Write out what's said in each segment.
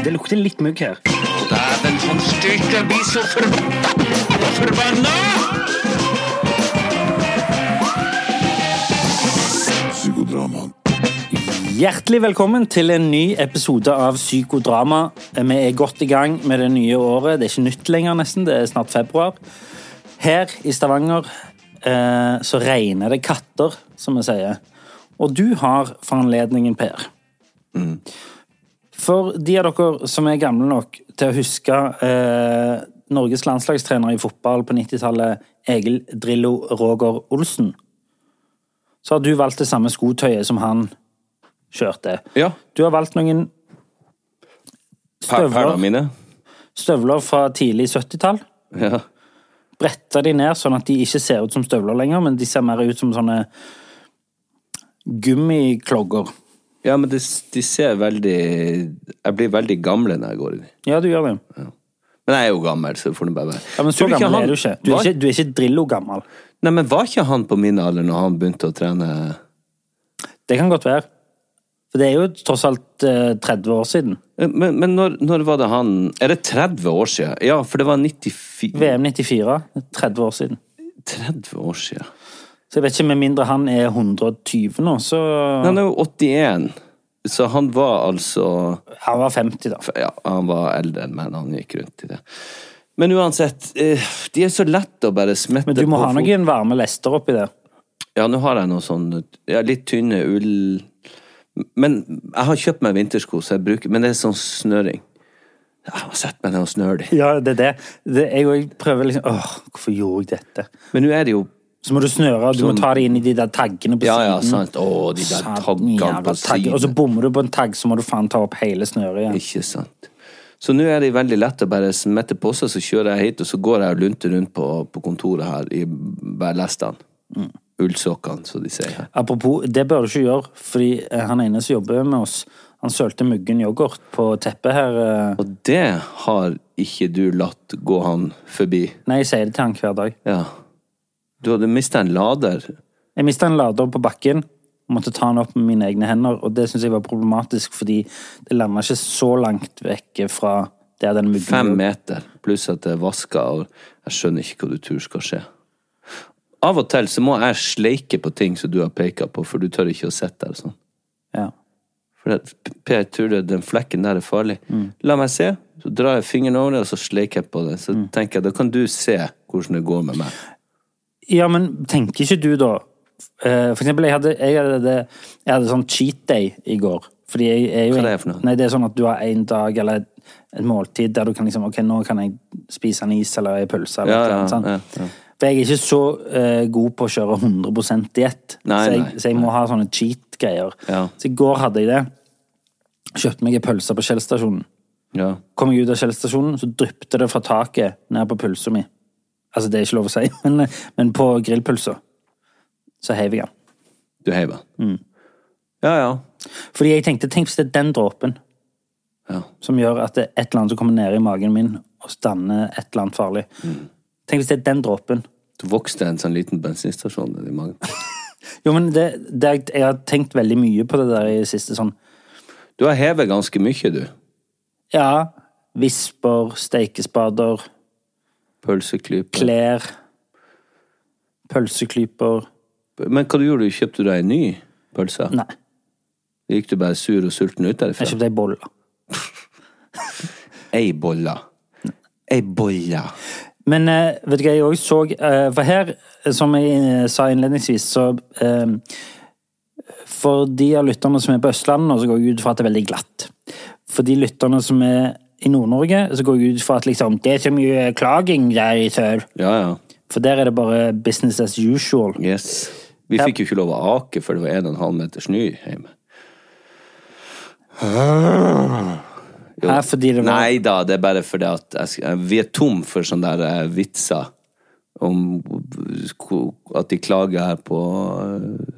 Det lukter litt mugg her. Dæven, han styrte, blir så forbanna! Forbanna! Hjertelig velkommen til en ny episode av Psykodrama. Vi er godt i gang med det nye året. Det er ikke nytt lenger, nesten. Det er snart februar. Her i Stavanger eh, så regner det katter, som vi sier. Og du har for anledningen, Per. For de av dere som er gamle nok til å huske eh, Norges landslagstrener i fotball på 90-tallet, Egil Drillo Roger Olsen, så har du valgt det samme skotøyet som han kjørte. Ja. Du har valgt noen støvler, støvler fra tidlig 70-tall. Ja. Bretta de ned sånn at de ikke ser ut som støvler lenger, men de ser mer ut som sånne gummiklogger. Ja, men de, de ser veldig Jeg blir veldig gamle når jeg går i dem. Ja, du gjør det. Men jeg er jo gammel, så får det bare være. Ja, men så gammel han- er du ikke. Du er var- ikke, du er ikke Drillo-gammel. Nei, men var ikke han på min alder når han begynte å trene Det kan godt være. For det er jo tross alt eh, 30 år siden. Men, men når, når var det han Er det 30 år siden? Ja, for det var 94 VM 94. 30 år siden. 30 år siden. Så jeg vet ikke, med mindre han er 120 nå, så Han er jo 81, så han var altså Han var 50, da. Ja, han var eldre enn meg da han gikk rundt i det. Men uansett, eh, de er så lette å bare smette på Men du må ha noen varme lester oppi der. Ja, nå har jeg noe sånn ja, litt tynne ull Men jeg har kjøpt meg vintersko, så jeg bruker Men det er sånn snøring. Jeg har sett meg ned og snøre dem. Ja, det er det. det jeg prøver liksom Åh, hvorfor gjorde jeg dette? Men nå er det jo Så må du snøre, du må ta det inn i de der taggene på Ja, ja, sant. Å, de der taggene på siden. Og så bommer du på en tagg, så må du faen ta opp hele snøret igjen. Ikke sant. Så nå er det veldig lett å bare smette på seg, så kjører jeg hit, og så går jeg og lunter rundt på, på kontoret her i bærlestene. Mm. Ullsokkene, som de sier her. Apropos, det bør du ikke gjøre, fordi eh, han ene som jobber med oss, han sølte muggen yoghurt på teppet her. eh. Og det har ikke du latt gå han forbi. Nei, jeg sier det til han hver dag. Ja. Du hadde mista en lader. Jeg mista en lader på bakken, og måtte ta den opp med mine egne hender, og det syns jeg var problematisk, fordi det landa ikke så langt vekk fra der den muggen Fem meter, pluss at det er vaska, og jeg skjønner ikke hva du tror skal skje. Av og til så må jeg sleike på ting som du har peka på, for du tør ikke å sitte der sånn. Ja. For det, Per, tror du den flekken der er farlig. Mm. La meg se, så drar jeg fingeren over det, og så sleiker jeg på det. Så Mm. tenker jeg, da kan du se hvordan det går med meg. Ja, men tenker ikke du da eh, For eksempel, jeg hadde, jeg hadde, jeg hadde sånn cheat day i går. Fordi jeg jo Hva er det for noe? Nei, det er sånn at du har en dag eller et, måltid der du kan liksom Ok, nå kan jeg spise en is eller en pølse eller Ja, noe annet. ja, ja. For jeg er ikke så uh, god på å kjøre 100 diett. Så, jeg, så jeg må ha sånne cheat-greier. Så i går hadde jeg det. Kjøpte meg en pølse på Kjell stasjonen. Ja. Kom jeg ut av Kjell stasjonen, så dryppet det fra taket ned på pølsa mi. Altså, det er ikke lov å si, men, men på grillpølsa. Så heiver jeg den. Du heiver den. Mm. Ja, ja. Fordi jeg tenkte, tenk hvis det er den dråpen ja. som gjør at det er et eller annet som kommer ned i magen min og stanner et eller annet farlig. Tenk hvis det er den dråpen. Du vokste en sånn liten bensinstasjon i magen. Jo, men det, det, jeg har tenkt veldig mye på det der i det siste, sånn Du har hevet ganske mye, du. Ja, visper, steikespader, Pølseklype. klær. Pølseklyper Men hva du gjorde du? Kjøpte du deg en ny pølse? Nei, Gikk du bare sur og sulten ut derifra? jeg kjøpte ei bolle. Ei bolle. Ei bolle. Men eh, vet du hva jeg òg så eh, For her, eh, som jeg sa innledningsvis, så For de av lytterne som er på Østlandet så går jeg ut fra at det er veldig glatt. For de lytterne som er i Nord-Norge, så går jeg ut fra at liksom, det er så mye klaging der i sør. Ja, ja. For der er det bare business as usual. Yes. Vi Ja. fikk jo ikke lov å ake før det var 1,5 meter snø hjemme. Jo. Her fordi det var Nei da, det er bare fordi at jeg, vi er tom for sånne der eh, vitser om at de klager her på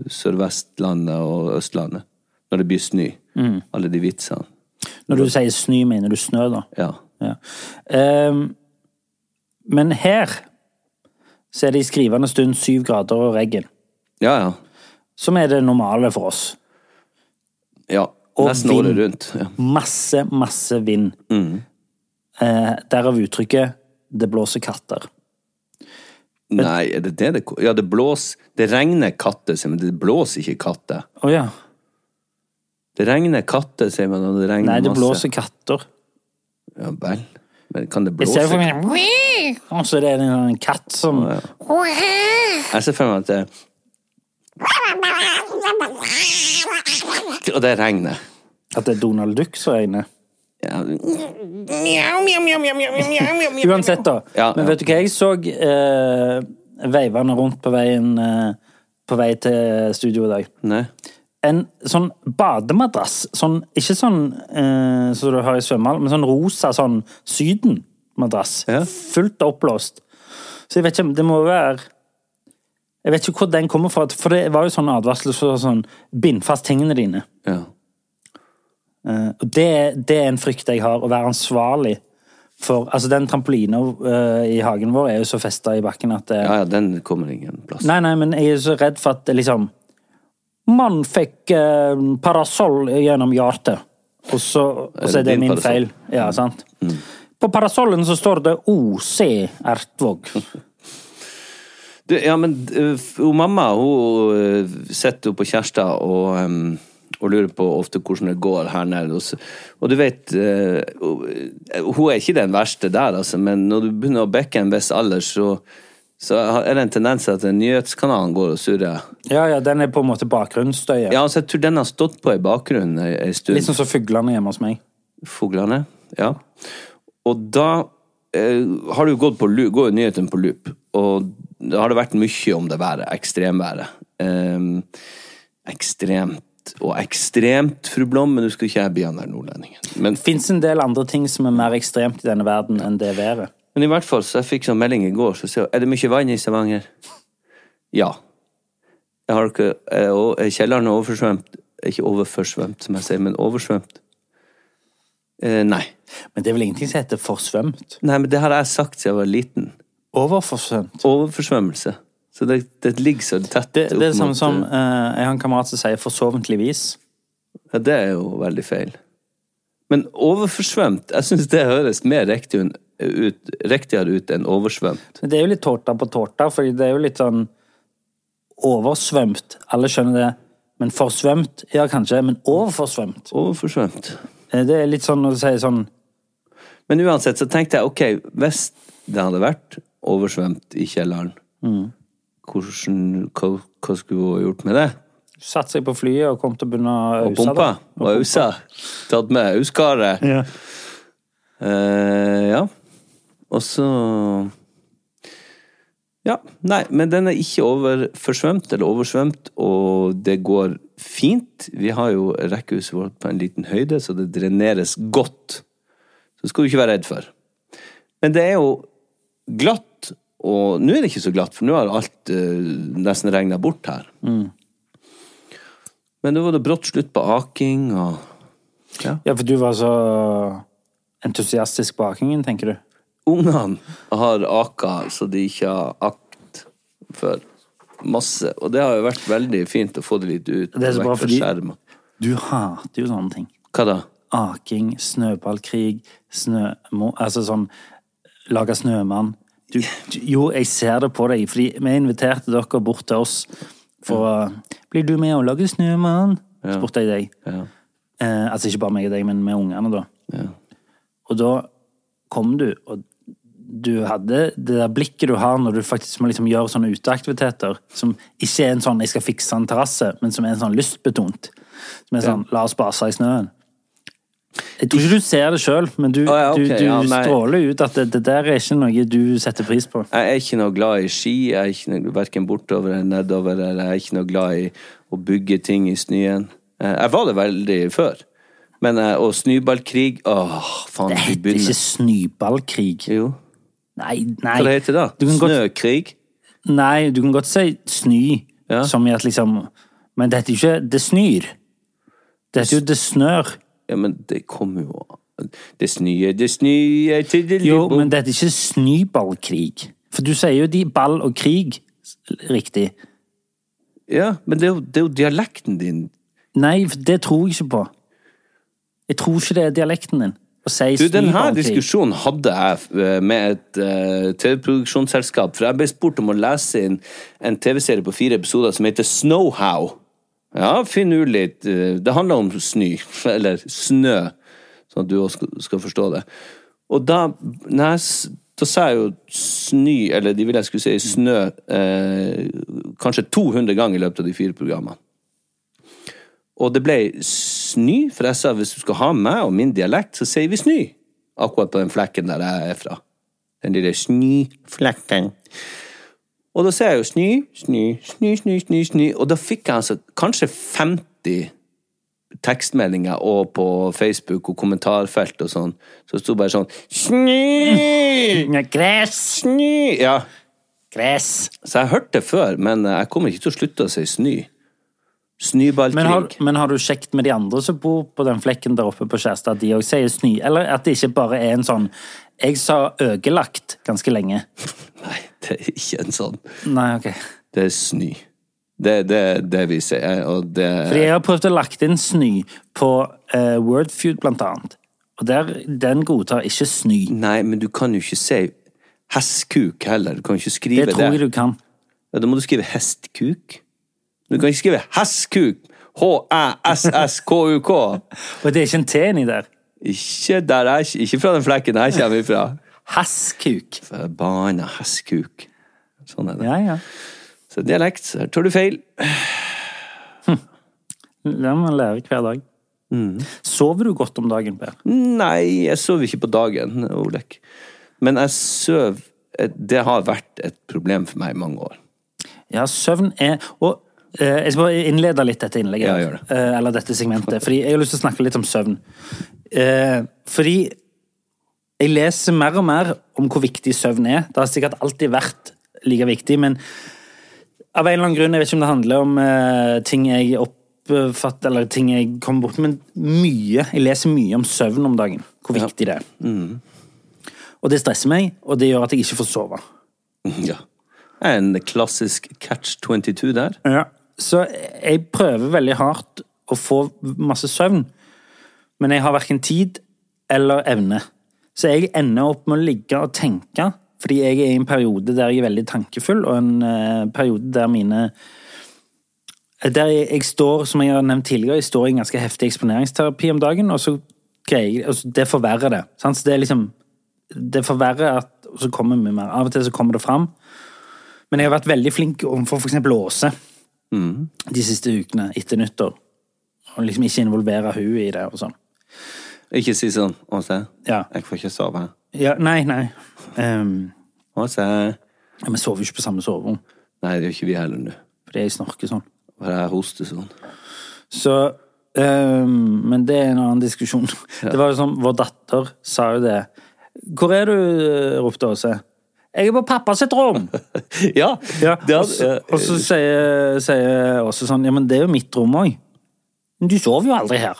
Sørvestlandet Sør-Vestlandet og Østlandet når det blir snø. Mm. Alle de vitsene. Når du sier snø, mener du snø, da? Ja. Ja. Um, men her så er det i skrivende stund syv grader og regn. Ja, ja. Som er det normale for oss. ja. Nesten året rundt. Ja. Masse, masse vind. Eh, derav uttrykket 'det blåser katter'. Nei, er det det det Ja, det blåser Det regner katter, men. Det blåser ikke katter. Oh, ja. Det regner katter, sier man, og det regner masse. Nei, det masse. blåser katter. Ja vel. Men kan det blåse? Jeg ser for meg Og så er det en, en katt som Jeg ser for meg at det Og det regner. At det er Donald Duck som regner? Ja. Uansett, da. Ja, Men ja. vet du hva jeg så eh, veivende rundt på veien eh, På vei til studio i dag? Nei. En sånn bademadrass. Sånn, ikke sånn eh, som du har i svømmehall, men sånn rosa sånn Syden-madrass. Ja. Fullt oppblåst. Så jeg vet ikke Det må være Jeg vet ikke hvor den kommer fra, for det var jo sånn advarsel for sånn Bind fast tingene dine. Ja. Eh, og det, det er en frykt jeg har, å være ansvarlig for Altså, den trampolina eh, i hagen vår er jo så festa i bakken at det, ja, ja, den kommer ingen plass. Nei, nei, men jeg er jo så redd for at det liksom Mann fikk eh, parasoll gjennom hjertet, og så, og så er det min feil. Ja, sant? På parasollen så står det OC Ertvåg. Du, ja, men uh, hun mamma hun uh, sitter jo på Kjærstad og, um, og lurer på ofte hvordan det går her nede. Og, og du vet uh, Hun er ikke den verste der, altså, men når du begynner å bekke en viss alder, så, så er det en tendens til at nyhetskanalen går og surrer. Ja, ja, den er på en måte bakgrunnsstøyen. Ja, altså, jeg tror den har stått på i bakgrunnen ei stund. Litt sånn som fuglene hjemme hos meg. Fuglene, ja. Og da eh, har det jo gått på loop, går nyheten på loop, og da har det vært mye om det været, ekstremværet. Eh, ekstremt og ekstremt, fru Blom, men du skal ikke jeg bli han der nordlendingen. Men, fins en del andre ting som er mer ekstremt i denne verden enn det været. Men i hvert fall, så jeg fikk sånn melding i går, så sier hun, er det mye vann i Stavanger? Ja. Jeg har ikke, er kjelleren er oversvømt, ikke overforsvømt, som jeg sier, men oversvømt. Eh, nei. Men det er vel ingenting som heter forsvømt? Nei, men det har jeg sagt siden jeg var liten. Overforsvømt? Overforsvømmelse. Så det, det ligger så tett Det, det er det samme som eh, eh, Jeg har en kamerat som sier 'forsoventligvis'. Ja, det er jo veldig feil. Men overforsvømt, jeg syns det høres mer riktig un- ut, riktigere ut enn oversvømt. Men det er jo litt tårta på tårta, for det er jo litt sånn oversvømt. Alle skjønner det. Men forsvømt? Ja, kanskje. Men overforsvømt? Overforsvømt. Eh, Det er litt sånn når du sier sånn Men uansett så tenkte jeg ok, hvis det hadde vært oversvømt i kjelleren, Mm. hvordan, hva, hva skulle hun gjort med det? Satt seg på flyet og kom til å begynne å Og pumpa? Og ausa? Tatt med auskaret? Ja. Uh, ja. Og så Ja, nei, men den er ikke overforsvømt eller oversvømt, og det går fint. Vi har jo rekkehuset vårt på en liten høyde, så det dreneres godt. Så det skal du ikke være redd for. Men det er jo glatt, og nå er det ikke så glatt, for nå har alt eh, nesten regna bort her. Men nå var det brått slutt på aking og Ja. ja, for du var så entusiastisk på akingen, tenker du? Ungene har aka så de ikke har akt før. Masse. Og det har jo vært veldig fint å få det litt ut. Det er så bra, fordi- skjermen. Du hater jo sånne ting. Hva da? Aking, snøballkrig, snømo... Altså sånn Lage snømann. Du, du, jo, jeg ser det på deg, fordi vi inviterte dere bort til oss for å Blir du med og lage snømann? spurte jeg deg. Ja. Eh, altså ikke bare meg og deg, men med ungene, da. Ja. Og da kom du, og du hadde det der blikket du har når du faktisk må liksom gjøre sånne uteaktiviteter, som ikke er en sånn 'jeg skal fikse en terrasse', men som er en sånn lystbetont. Som er sånn 'la oss base i snøen'. Jeg tror ikke du ser det sjøl, men du, Å, ja, okay. du, du ja, stråler ut at det, det der er ikke noe du setter pris på. Jeg er ikke noe glad i ski, jeg er ikke noe, verken bortover eller nedover, eller jeg er ikke noe glad i å bygge ting i snøen. Eh, Jeg var det veldig før. Men, eh, og snøballkrig, åh, faen, Det vi heter ikke snøballkrig. Jo. Nei, nei. Hva det heter da? Snøkrig? godt- Nei, du kan godt si snø, Ja. som i at liksom Men det heter jo ikke 'det snør'. Det heter jo 'det snør'. Ja, men det kommer jo Det snør, det snør til det Jo, men det heter ikke snøballkrig. For du sier jo de ball og krig riktig. Ja, men det er, jo, det er jo dialekten din. Nei, det tror jeg ikke på. Jeg tror ikke det er dialekten din. Du, denne diskusjonen hadde jeg eh, med et uh, TV-produksjonsselskap, for jeg ble spurt om å lese inn en TV-serie på fire episoder som heter Snowhow. Ja, finn ut litt. eh, Det handler om snø, eller snø, sånn at du også skal, forstå det. Og da, jeg, da sa jeg jo snø, eller de ville jeg skulle si snø, eh, kanskje 200 ganger i løpet av de fire programmene. Og det ble snø, for jeg sa hvis du skal ha meg og min dialekt, så sier vi snø. Akkurat på den flekken der jeg er fra. Den lille snøflekken. Og da sier jeg jo snø, snø, snø, snø, snø, snø. Og da fikk jeg altså kanskje 50 tekstmeldinger og på Facebook og kommentarfelt og sånn. Så sto bare sånn Snø! Ja, Gress! Snø! Ja. Gress! Så jeg hørte det før, men jeg kommer ikke til å slutte å si snø. Men Snøballkrig. men har du sjekket med de andre som bor på den flekken der oppe på Kjærstad, at de òg sier snø? Eller at det ikke bare er en sånn Jeg sa øgelagt ganske lenge. Nei, det er ikke en sånn. Nei, ok. Det er snø. Det er det, det vi sier, og det Fordi jeg har prøvd å lagt inn snø på uh, Wordfeud, blant annet. Og der, den godtar ikke snø. Nei, men du kan jo ikke si hestkuk heller. Du kan ikke skrive Det det. tror jeg du kan. Ja, da må du skrive hestkuk. Du kan ikke skrive hesskuk. H-æ-s-s-k-u-k. Og det er ikke en T inni der. Ikke der jeg Ikke fra den flekken jeg kommer ifra. Hasskuk. Forbanna hesskuk. Sånn er det. Ja, ja. Så dialekt, her tar du feil. Det må man lære hver dag. Mm. Sover du godt om dagen, Per? Nei, jeg sover ikke på dagen, Olek. Men jeg sover Det har vært et problem for meg i mange år. Ja, søvn er Og jeg skal bare innlede litt dette innlegget. Ja, gjør det. Eh, eller dette segmentet. Fordi jeg har lyst til å snakke litt om søvn. Eh, fordi jeg leser mer og mer om hvor viktig søvn er. Det har sikkert alltid vært like viktig, men av en eller annen grunn, jeg vet ikke om det handler om eh, ting jeg oppfatter, eller ting jeg kommer bort men mye. Jeg leser mye om søvn om dagen. Hvor viktig det er. Mm. Og det stresser meg, og det gjør at jeg ikke får sove. Ja. En klassisk catch 22 der. Ja. Så jeg prøver veldig hardt å få masse søvn, men jeg har verken tid eller evne. Så jeg ender opp med å ligge og tenke, fordi jeg er i en periode der jeg er veldig tankefull, og en eh, periode der mine Der jeg, jeg står, som jeg har nevnt tidligere, jeg står i en ganske heftig eksponeringsterapi om dagen, og så greier altså Det forverrer det. Sant? Så det er liksom Det forverrer at Og så kommer mye mer. Av og til så kommer det fram. Men jeg har vært veldig flink overfor for eksempel De siste ukene etter nyttår. Og liksom ikke involvere hun i det og sånn. Ikke si sånn Åse, Ja. jeg får ikke sove. ja nei, nei. Um, Åse vi sover jo ikke på samme soverom, Nei, det gjør ikke vi heller nå. fordi jeg snorker sånn. Og det er sånn. Så um, Men det er en annen diskusjon. Det var jo sånn, Vår datter sa jo det. 'Hvor er du?' ropte Åse. 'Jeg er på pappa sitt rom'. ja, Ja, og, så, sier, sier også sånn 'Ja, men det er jo mitt rom òg'. Men du sover jo aldri her.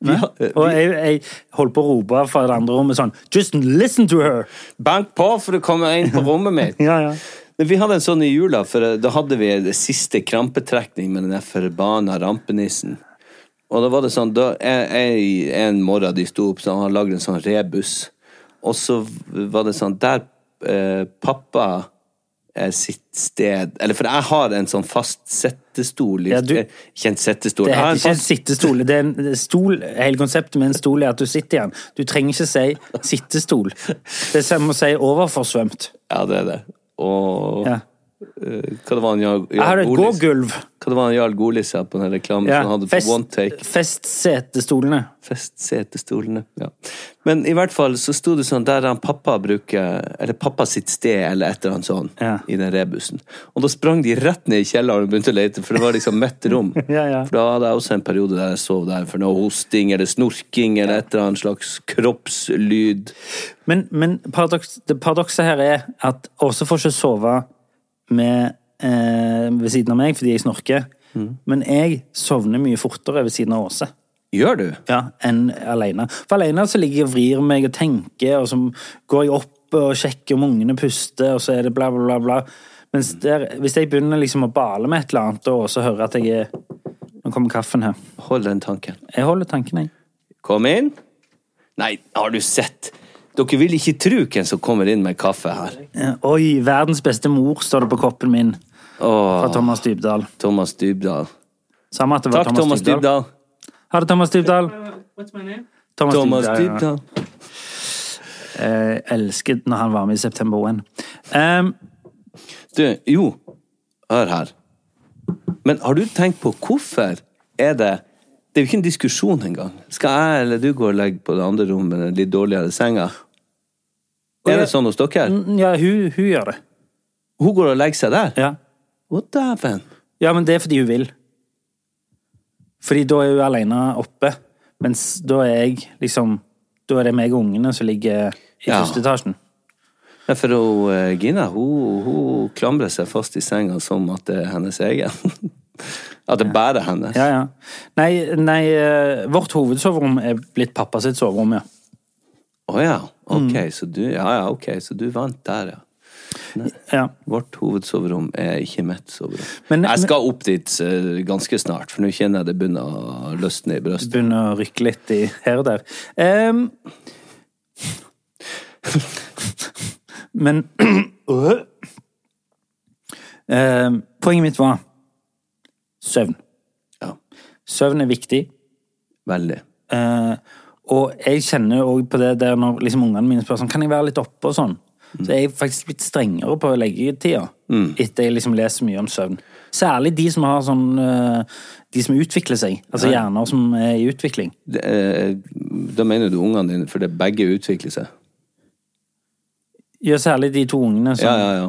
vi, har- eh, Og jeg, jeg holdt på å rope fra det andre rommet sånn 'Just listen to her'. Bank på for å komme inn på rommet mitt. Ja, ja. Vi hadde en sånn i jula, for eh, da hadde vi det siste krampetrekning med den forbanna rampenissen. Og da var det sånn, da jeg, En morgen de sto opp, så han lagde en sånn rebus. Og så var det sånn Der eh, pappa er sitt sted Eller for jeg har en sånn fast settestol. Ja, du- Ikke en settestol. Det heter ikke en sittestol. Det er en stol, hele konseptet med en stol er at du sitter i den. Du trenger ikke si sittestol. Det er som å si overforsvømt. Ja, det er det. Og Ja. Eh, hva det var han Jarl Jeg har et Golis- gågulv. Hva det var han Jarl Golis sa på den reklamen Ja. som han hadde Fest, One Take? Festsetestolene. Festsetestolene, Ja. Men i hvert fall så sto det sånn der han pappa bruker Eller pappa sitt sted, eller et eller annet sånn, Ja. i den rebusen. Og da sprang de rett ned i kjelleren og begynte å lete, for det var liksom mitt rom. Ja, ja. For da hadde jeg også en periode der jeg sov der for noe hosting eller snorking eller et eller annet slags kroppslyd. Men, men paradoks, det paradokset her er at også får ikke sove med, eh, ved siden av meg fordi jeg snorker. Mm. Men jeg sovner mye fortere ved siden av Åse. Gjør du? Ja, enn alene. For alene så ligger jeg og vrir meg og tenker, og så går jeg opp og sjekker om ungene puster, og så er det bla, bla, bla. bla. Mens der, hvis jeg begynner liksom å bale med et eller annet, og så hører at jeg er Nå kommer kaffen her. Hold den tanken. Jeg holder tanken, jeg. Kom inn. Nei, har du sett? Dere vil ikke tro hvem som kommer inn med kaffe her. Oi, verdens beste mor, står det på koppen min. Fra Åh, Thomas Dybdahl. Thomas Dybdahl. Samme at det var Takk, Thomas, Thomas Dybdahl. Ha det, Thomas Dybdahl. Thomas, Thomas Dybdahl. ja. Dybdahl. Eh, elsket når han var med i September One. Um, Du, jo, hør her. Men har du tenkt på hvorfor er det Det er jo ikke en diskusjon engang. Skal jeg eller du gå og legge på det andre rommet, den litt dårligere senga? Er det sånn hos dere? ja, hun, hun gjør det. Hun går og legger seg der? Ja. Å, dæven. ja, men det er fordi hun vil. Fordi da er hun alene oppe, mens da er jeg liksom Da er det meg og ungene som ligger i Ja. første etasjen. Ja, for hun, eh, Gina hun, hun klamrer seg fast i senga som at det er hennes egen. At det er hennes. Ja, ja. Nei, nei eh, vårt hovedsoverom er blitt pappa sitt soverom, ja. Å ja. Ok, Mm. så du Ja, ja, ok, så du vant der, ja. ja. Vårt hovedsoverom er ikke mitt soverom. Men- jeg skal opp dit eh, ganske snart, for nå kjenner jeg det begynner å løsne i brystet. Begynner å rykke litt i her og der. Um, men Em, Poenget mitt var søvn. Ja, Søvn er viktig. veldig. Eh, og jeg kjenner òg på det der når liksom ungene mine spør sånn, kan jeg være litt oppe og sånn. Så er jeg faktisk blitt strengere på leggetida etter jeg liksom leser mye om søvn. Særlig de som har sånn eh, De som utvikler seg. Altså hjerner som er i utvikling. Det, eh, da mener du ungene dine, for det begge utvikler seg. Ja, særlig de to ungene som Ja, ja, ja.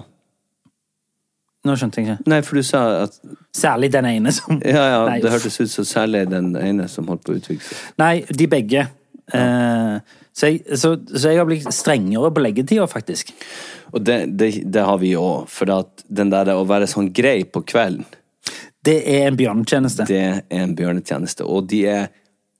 Nå skjønte jeg ikke. Nei, for du sa at Særlig den ene som Ja, ja, Nei, det hørtes ut som særlig den ene som holdt på å utvikle seg. Nei, de begge. Eh, så, jeg, så, så jeg har blitt strengere på leggetida, faktisk. Og det, det, det har vi òg, for den der å være sånn grei på kvelden Det er en bjørnetjeneste. det er en bjørnetjeneste, og de er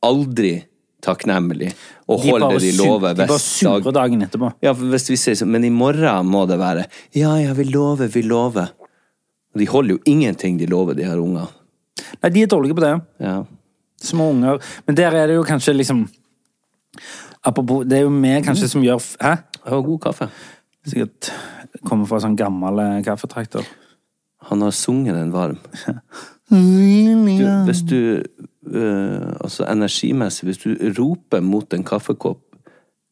aldri takknemlige og de holder de lover De bare surer dagen etterpå. Ja, hvis vi sier sånn, men i morgen må det være Ja, ja, vi lover, vi lover. Og de holder jo ingenting de lover, de her ungene. Nei, de er dårlige på det. Ja. Små unger. Men der er det jo kanskje liksom Apropos, det er jo vi kanskje som gjør Hæ? Jeg har god kaffe. Sikkert kommer fra sånn gammel eh, kaffetrakter. Han har sunget den varm. Du, hvis du øh, Altså energimessig, hvis du roper mot en kaffekopp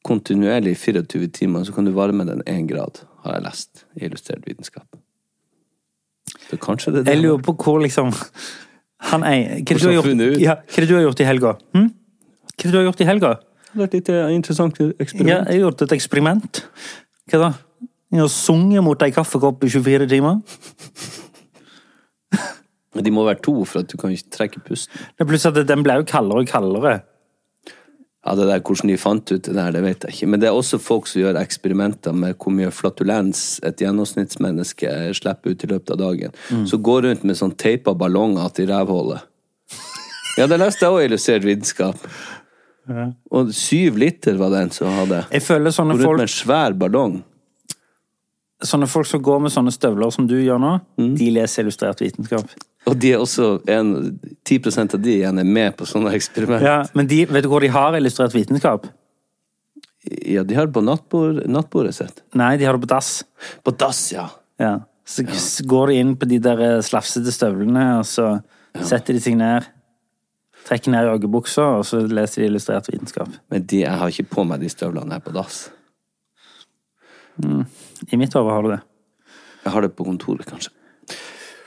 kontinuerlig i 24 timer, så kan du varme den én grad, har jeg lest i Illustrert vitenskap. Så kanskje det er det Jeg lurer på hvor liksom Han er Hva er det du har gjort, ja, hva er det du har gjort i helga? Hm? Hva er det du har gjort i helga? Det vært et litt interessant eksperiment. Ja, jeg har gjort et eksperiment. Hva da? Jeg har sunget mot ei kaffekopp i 24 timer. Men de må være to, for at du kan ikke trekke pusten. Det er Plutselig at den ble jo kaldere og kaldere. Ja, det der, Hvordan de fant ut det der, det vet jeg ikke. Men det er også folk som gjør eksperimenter med hvor mye flatulens et gjennomsnittsmenneske slipper ut i løpet av dagen. Så går rundt med sånn teipa ballonger til rævhullet. Ja, det leste jeg òg i Illustrert vitenskap. Og syv liter var den som hadde. Jeg føler sånne folk, med en svær ballong. sånne folk som går med sånne støvler som du gjør nå, Mm. de leser illustrert vitenskap. Og de er også en, 10% av de igjen er med på sånne eksperimenter. Ja, men de, vet du hvor de har illustrert vitenskap? Ja, de har det på nattbord, nattbordet sitt. Nei, de har det på dass. På dass, ja. Ja. Så ja. går de inn på de der slafsete støvlene, og så setter de seg ned. Trekker ned joggebuksa, og så leser de illustrert vitenskap. Men de, jeg har ikke på meg de støvlene her på dass. I mitt hode har du det. Jeg har det på kontoret, kanskje.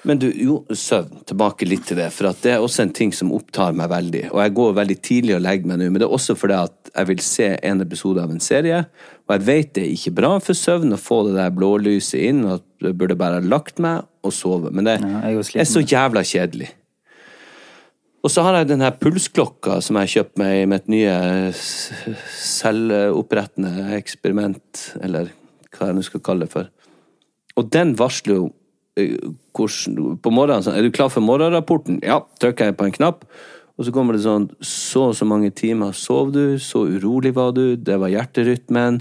Men du, jo, søvn. Tilbake litt til det. For det er også en ting som opptar meg veldig. Og jeg går veldig tidlig og legger meg nå, men det er også fordi at jeg vil se en episode av en serie. Og jeg vet det er ikke bra for søvn å få det der blålyset inn, og at jeg burde bare ha lagt meg og sove. Men det Ja, er er så jævla kjedelig. Og så har jeg den her pulsklokka som jeg kjøpte kjøpt meg i mitt nye selvopprettende eksperiment, eller hva jeg nå skal kalle det for. Og den varsler jo hvordan På morgenen sånn Er du klar for morgenrapporten? Ja, trykker jeg på en knapp. Og så kommer det sånn Så og så mange timer sov du, så urolig var du, det var hjerterytmen.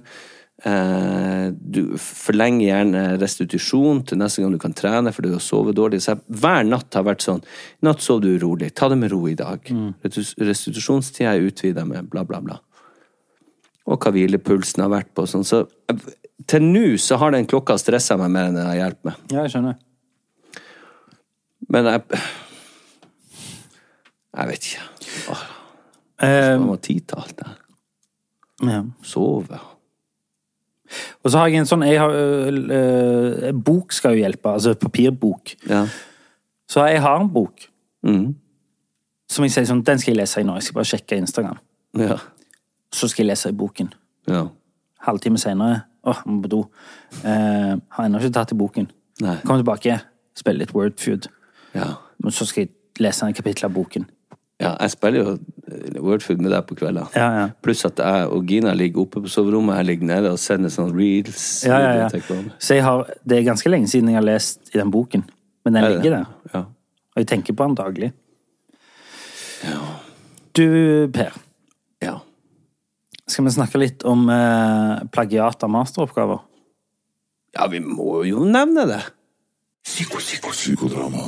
Eh, du forlenger gjerne restitusjon til neste gang du kan trene, for du har sovet dårlig. Så hver natt har vært sånn I natt sov du urolig. Ta det med ro i dag. Mm. Restitusjonstida er utvida med bla, bla, bla. Og hva hvilepulsen har vært på. Sånn. Så til nå så har den klokka stressa meg mer enn den har hjulpet meg. Ja, jeg skjønner. Men jeg Jeg vet ikke. Åh, Eh, man må ha tid til alt det her. ja. Sove. Og så har jeg en sånn jeg har, øh, Bok skal jo hjelpe, altså papirbok. Ja. Så jeg har en bok mm. som jeg sier sånn, den skal jeg lese i nå. Jeg skal bare sjekke Instagram. Ja. Så skal jeg lese i boken. Ja. Halvtime senere Åh, må på do. Eh, har ennå ikke tatt i boken. Nei. Kommer tilbake, spiller litt Wordfeud. Ja. Men så skal jeg lese en kapittel av boken. Ja. Jeg spiller jo eh, Wordfood med deg på kveldene. Ja, ja. Pluss at jeg og Gina ligger oppe på soverommet, jeg ligger nede og sender sånne reels. Ja, ja, ja. Så jeg har, det er ganske lenge siden jeg har lest i den boken. Men den Er ligger der. Ja. Og jeg tenker på den daglig. Du, Per. ja. Skal vi snakke litt om eh, plagiat av masteroppgaver? Ja, vi må jo nevne det. Psyko, psyko, psykodrama.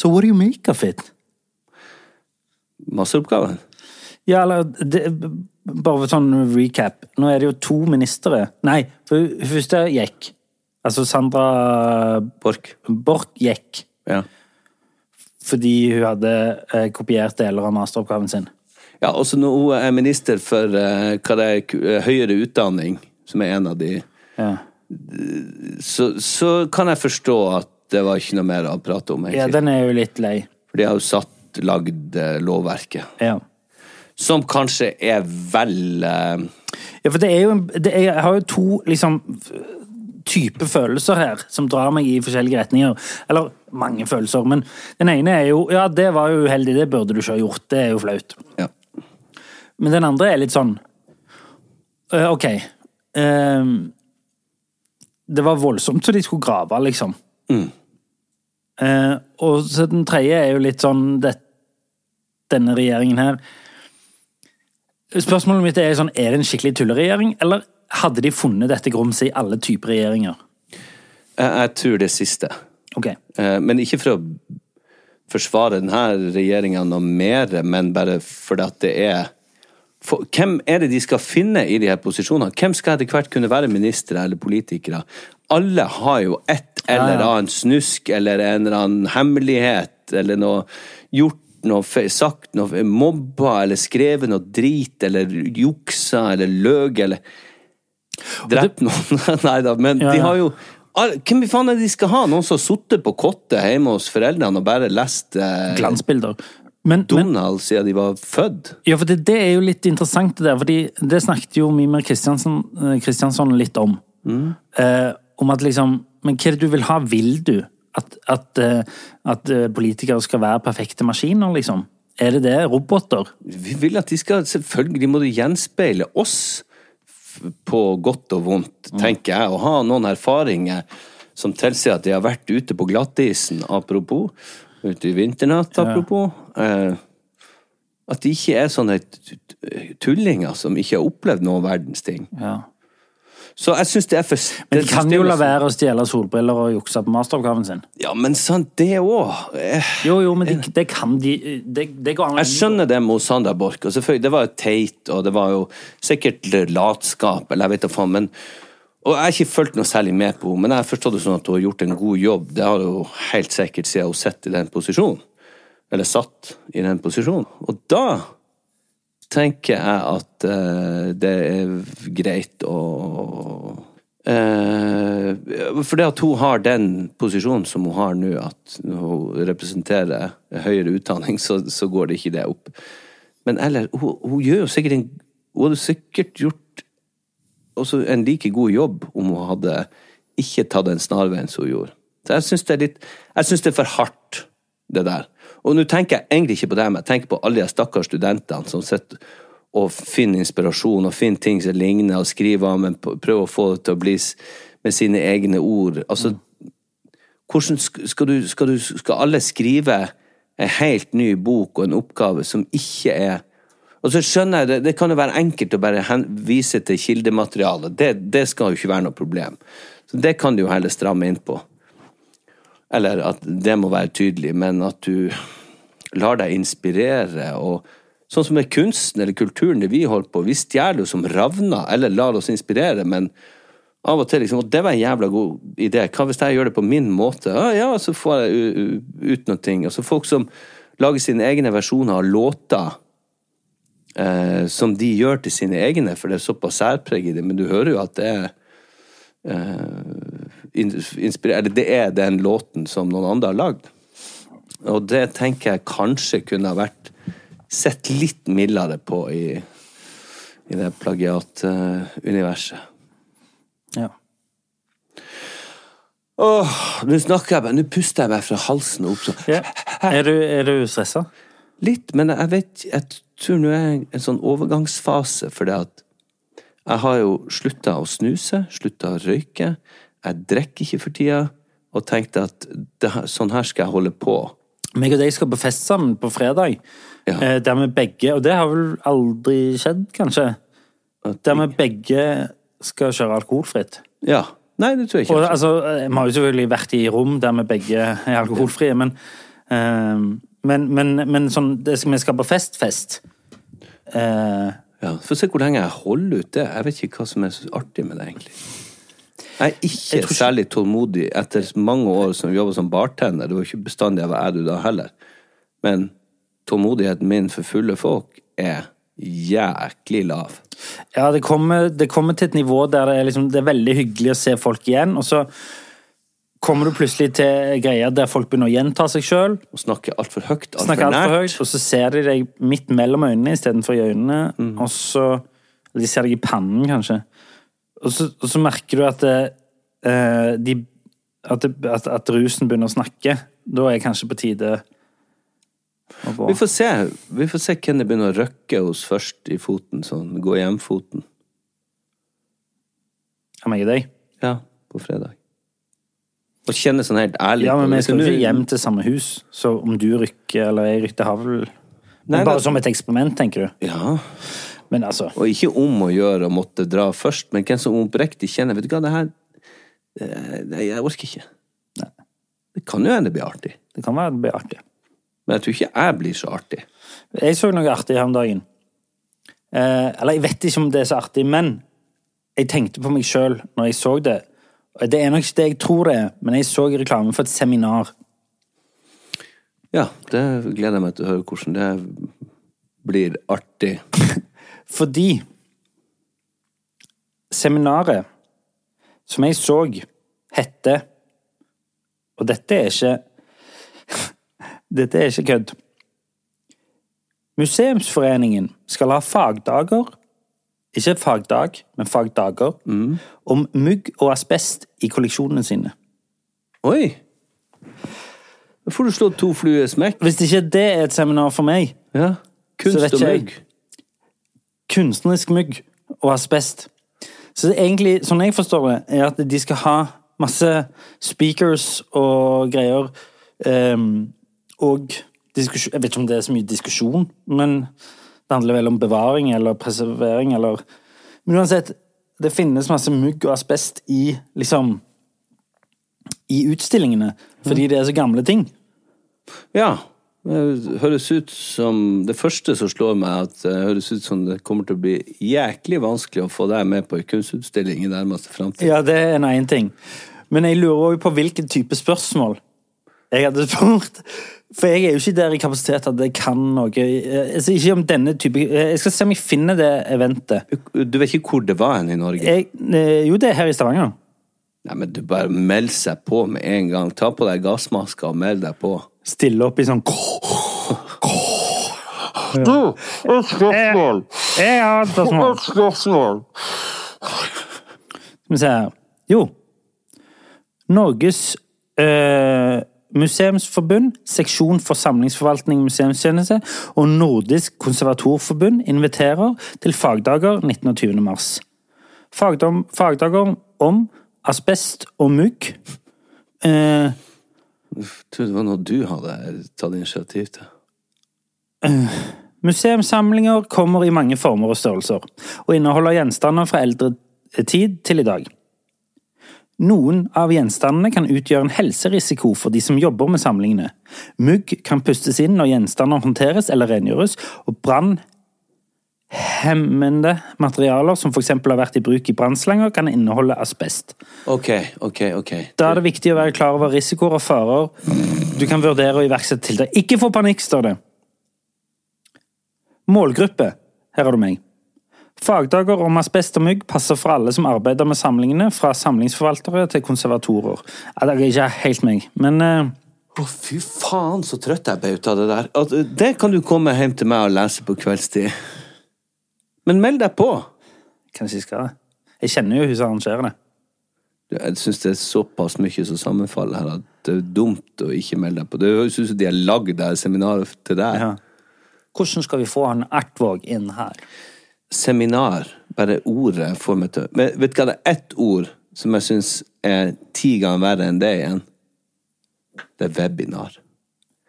So what do you make of it? Masseoppgaven. Ja, eller det, Bare for sånn recap. Nå er det jo to ministre Nei, for hun første gikk. Altså Sandra Borch. Borch gikk Ja. fordi hun hadde eh, kopiert deler av masteroppgaven sin. Ja, også når hun er minister for eh, hva det er, eh, høyere utdanning, som er en av de, Ja. så, så kan jeg forstå at det var ikke noe mer å prate om, egentlig. ja, den er jo litt lei. For de har jo satt, lagd eh, lovverket. Ja. Som kanskje er vel eh, Ja, for det er jo en- det er, Jeg har jo to liksom type følelser her, som drar meg i forskjellige retninger. Eller mange følelser, men den ene er jo Ja, det var jo uheldig, det burde du ikke ha gjort, det er jo flaut. Ja. Men den andre er litt sånn uh, Ok. Uh, det var voldsomt så de skulle grave, liksom. Mm. Eh, og så den tredje er jo litt sånn det, Denne regjeringen her Spørsmålet mitt er sånn, er det en skikkelig tulleregjering, eller hadde de funnet dette grumset i alle typer regjeringer? Jeg, jeg tror det siste. Ok. Eh, Men ikke for å forsvare denne regjeringa noe mer, men bare fordi at det er for, Hvem er det de skal finne i de her posisjonene? Hvem skal etter hvert kunne være ministre eller politikere? Alle har jo et eller Ja, ja. annen snusk eller en eller annen hemmelighet eller noe Gjort noe, sagt noe, mobba eller skrevet noe drit eller juksa eller løg eller Drept noen. Nei da, men Ja, de har jo Hvem faen er det de skal ha? Noen som har sittet på kottet hjemme hos foreldrene og bare lest eh, Glansbilder. Men, men, Donald siden de var født? ja, for det, det er jo litt interessant det der, fordi det snakket jo Mimer Kristiansson, eh, Kristiansson litt om. Eh, om at liksom Men hva er det du vil ha? Vil du at, at, eh, at eh, politikere skal være perfekte maskiner, liksom? Er det det? Roboter? Vi vil at de skal Selvfølgelig må de gjenspeile oss på godt og vondt, tenker jeg. Og ha noen erfaringer som tilsier at de har vært ute på glattisen, apropos. Ute i vinternatt, apropos. Ja. at de ikke er sånne tullinger som ikke har opplevd noen verdens ting. Ja. Så jeg syns det er for Men de kan jo la være å stjele solbriller og jukse på masteroppgaven sin. Ja, men sant, det òg. Jo, jo, men det, det kan de Det, det går an Jeg skjønner det med Sandra Borch, og selvfølgelig, det var jo teit, og det var jo sikkert latskap, eller jeg vet da faen, men Og jeg har ikke fulgt noe særlig med på henne, men jeg har forstått det sånn at hun har gjort en god jobb. Det har hun helt sikkert siden hun sitter i den posisjonen. Eller satt i den posisjonen. Og da tenker jeg at uh, det er greit å uh, For det at hun har den posisjonen som hun har nå, at hun representerer høyere utdanning, så, så går det ikke det opp. Men eller, hun, hun gjør jo sikkert en Hun hadde sikkert gjort en like god jobb om hun hadde ikke tatt den snarveien som hun gjorde. Så jeg syns det er litt Jeg syns det er for hardt, det der. Og nå tenker jeg egentlig ikke på dem, jeg tenker på alle de stakkars studentene som sitter og finner inspirasjon og finner ting som ligner, og skriver men prøver å få det til å bli med sine egne ord. Altså, hvordan skal du, skal du Skal alle skrive en helt ny bok og en oppgave som ikke er og så skjønner jeg, det, det kan jo være enkelt å bare hen, vise til kildematerialet. Det, det skal jo ikke være noe problem. Så det kan du jo heller stramme inn på. Eller at det må være tydelig, men at du lar deg inspirere. og Sånn som med kunsten eller kulturen det vi holder på. Vi stjeler jo som ravner, eller lar oss inspirere, men av og til liksom, og Det var en jævla god idé. Hva hvis jeg gjør det på min måte? Ja, ja så får jeg ut noe. ting. Altså Folk som lager sine egne versjoner av låter eh, som de gjør til sine egne, for det er såpass særpreg i det, men du hører jo at det er eh, in- inspire- det er den låten som noen andre har lagd. Og det tenker jeg kanskje kunne ha vært sett litt mildere på i, i det plagiatuniverset. Ja. Åh, nå snakker jeg bare, nå puster jeg meg fra halsen og opp sånn. Ja. Er du, er du stressa? Litt, men jeg vet Jeg tror nå er jeg en sånn overgangsfase, for det at jeg har jo slutta å snuse, slutta å røyke. Jeg drikker ikke for tida, og tenkte at det, sånn her skal jeg holde på. Meg og deg skal på fest sammen på fredag. Eh, Der vi begge Og det har vel aldri skjedd, kanskje? Der vi begge skal kjøre alkoholfritt. Ja. Nei, det tror jeg ikke. Og, altså, eh, vi har jo selvfølgelig vært i rom der vi begge er alkoholfrie, men eh, men, men, men sånn, det vi skal på fest-fest. Eh, Ja, Få se hvor lenge jeg holder ut det. Jeg vet ikke hva som er så artig med det, egentlig. Jeg er ikke særlig tålmodig etter mange år som jobba som bartender. Det var ikke bestandig jeg var du da heller. Men tålmodigheten min for fulle folk er jæklig lav. ja, det kommer, det kommer til et nivå der det er, liksom, det er veldig hyggelig å se folk igjen, og så kommer du plutselig til greier der folk begynner å gjenta seg sjøl. Og snakke altfor høyt, altfor altfor nært. høyt, og så ser de deg midt mellom øynene istedenfor i øynene, og så De ser deg i pannen, kanskje. Og så, og så merker du at det, eh, de at, det, at, at rusen begynner å snakke. Da er kanskje på tide å gå. Vi får se Vi får se hvem det begynner å røkke hos først i foten. Sånn gå hjem-foten. Av meg og deg. Ja, på fredag. Og kjenne sånn helt ærlig Ja, men vi skal ikke hjem til samme hus, så om du rykker eller jeg rykker, havl Nei, Bare det- som et eksperiment, tenker du? Ja. Men altså Og ikke om å gjøre å måtte dra først, men hvem som oppriktig kjenner Vet du hva, det her Nei, jeg orker ikke. Det kan jo hende det blir artig. Det kan være det blir artig. Men jeg tror ikke jeg blir så artig. Jeg så noe artig her om dagen. Eh, eller jeg vet ikke om det er så artig, men jeg tenkte på meg sjøl når jeg så det. Det er nok ikke det jeg tror det er, men jeg så reklame for et seminar. Ja, det gleder jeg meg til å høre hvordan det blir artig. Fordi seminaret som jeg så, heter Og dette er ikke Dette er ikke kødd. Museumsforeningen skal ha fagdager Ikke fagdag, men fagdager om mugg og asbest i kolleksjonene sine. Oi! Da får du slå to fluer i smekk. Hvis ikke det er et seminar for meg Ja. Kunst og jeg. mugg. Kunstnerisk mygg og asbest. Så egentlig, sånn jeg forstår det, er at de skal ha masse speakers og greier. Um, og diskusjon Jeg vet ikke om det er så mye diskusjon, men det handler vel om bevaring eller preservering eller Men uansett, det finnes masse mugg og asbest i liksom I utstillingene, fordi det er så gamle ting. Ja. Det høres ut som Det første som slår meg, at det høres ut som det kommer til å bli jæklig vanskelig å få deg med på en kunstutstilling i nærmeste framtid. Ja, det er en egen ting. Men jeg lurer også på hvilken type spørsmål jeg hadde spurt. For jeg er jo ikke der i kapasitet at jeg kan noe altså, Ikke om denne type Jeg skal se om jeg finner det eventet. Du vet ikke hvor det var hen i Norge? Jeg, eh, jo, det er her i Stavanger. Nei, men du bare meld seg på med en gang. Ta på deg gassmaska og meld deg på. Stille opp i sånn Du, et spørsmål. Jeg har et spørsmål. Et spørsmål. Skal vi se her. Jo. Norges eh, museumsforbund, seksjon for samlingsforvaltning museumstjeneste og Nordisk konservatorforbund inviterer til fagdager 19. og 20. mars. Fagdom, fagdager om asbest og mugg. Eh, Jeg trodde det var noe du hadde tatt initiativ til. Museumssamlinger kommer i mange former og størrelser, og inneholder gjenstander fra eldre tid til i dag. Noen av gjenstandene kan utgjøre en helserisiko for de som jobber med samlingene. Mugg kan pustes inn når gjenstander håndteres eller rengjøres, og brannhemmende materialer som f.eks. har vært i bruk i brannslanger, kan inneholde asbest. Ok, ok, ok. Da er det viktig å være klar over risikoer og farer du kan vurdere å iverksette tiltak. Ikke få panikk, står det. Målgruppe. Her har du meg. Fagdager om asbest og mygg passer for alle som arbeider med samlingene, fra samlingsforvaltere til konservatorer. Det er ikke helt meg, men å, oh, fy faen, så trøtt jeg ble ut av det der. Uh, det kan du komme hjem til meg og lese på kveldstid. Men meld deg på! kanskje jeg skal det. Jeg kjenner jo hun som arrangerer det. Jeg syns det er såpass mye som sammenfaller her at det er dumt å ikke melde deg på. Det høres ut som de har lagd det seminaret til deg. Ja. Hvordan skal vi få han Ertvåg inn her? Seminar, bare ordet får meg til Men vet du hva, det er ett ord som jeg syns er ti ganger verre enn det igjen. Det er webinar.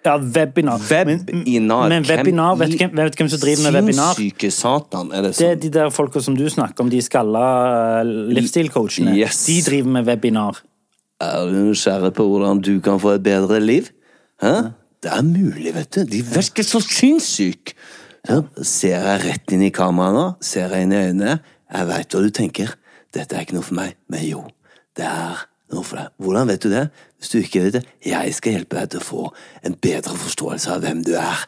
Ja, webinar. Webinar. Men webinar, vet du hvem, vet hvem som driver med webinar? Sinnssyke satan, er det Det er sånn? de der folka som du snakker om, de skalla eh, livsstilcoachene. Yes. De driver med webinar. Er du nysgjerrig på hvordan du kan få et bedre liv? Hæ? Det er mulig, vet du. De virker så sinnssyke. Ja, ser jeg rett inn i kameraet nå? Ser jeg inn i øynene? Jeg veit hva du tenker. Dette er ikke noe for meg. Men jo, det er noe for deg. Hvordan vet du det? Hvis du ikke vet det, jeg skal hjelpe deg til å få en bedre forståelse av hvem du er.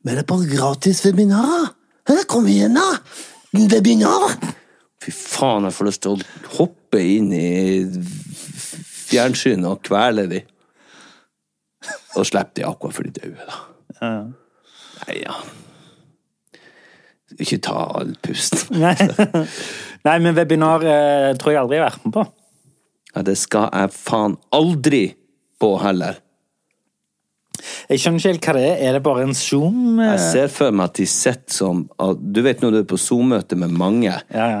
Men det er bare gratis webinar. Kom igjen, da! Webinar! Fy faen, jeg får lyst til å hoppe inn i fjernsynet og kvele de. Og slippe de akkurat før de døde, da. Nei, ja. Ikke ta all pusten. Nei. Nei, men webinar eh, tror jeg aldri jeg har vært med på. Ja, det skal jeg faen aldri på heller. Jeg skjønner ikke helt hva det er. Er det bare en Zoom? eh? Jeg ser for meg at de sitter som Du vet når du er på Zoom-møte med mange,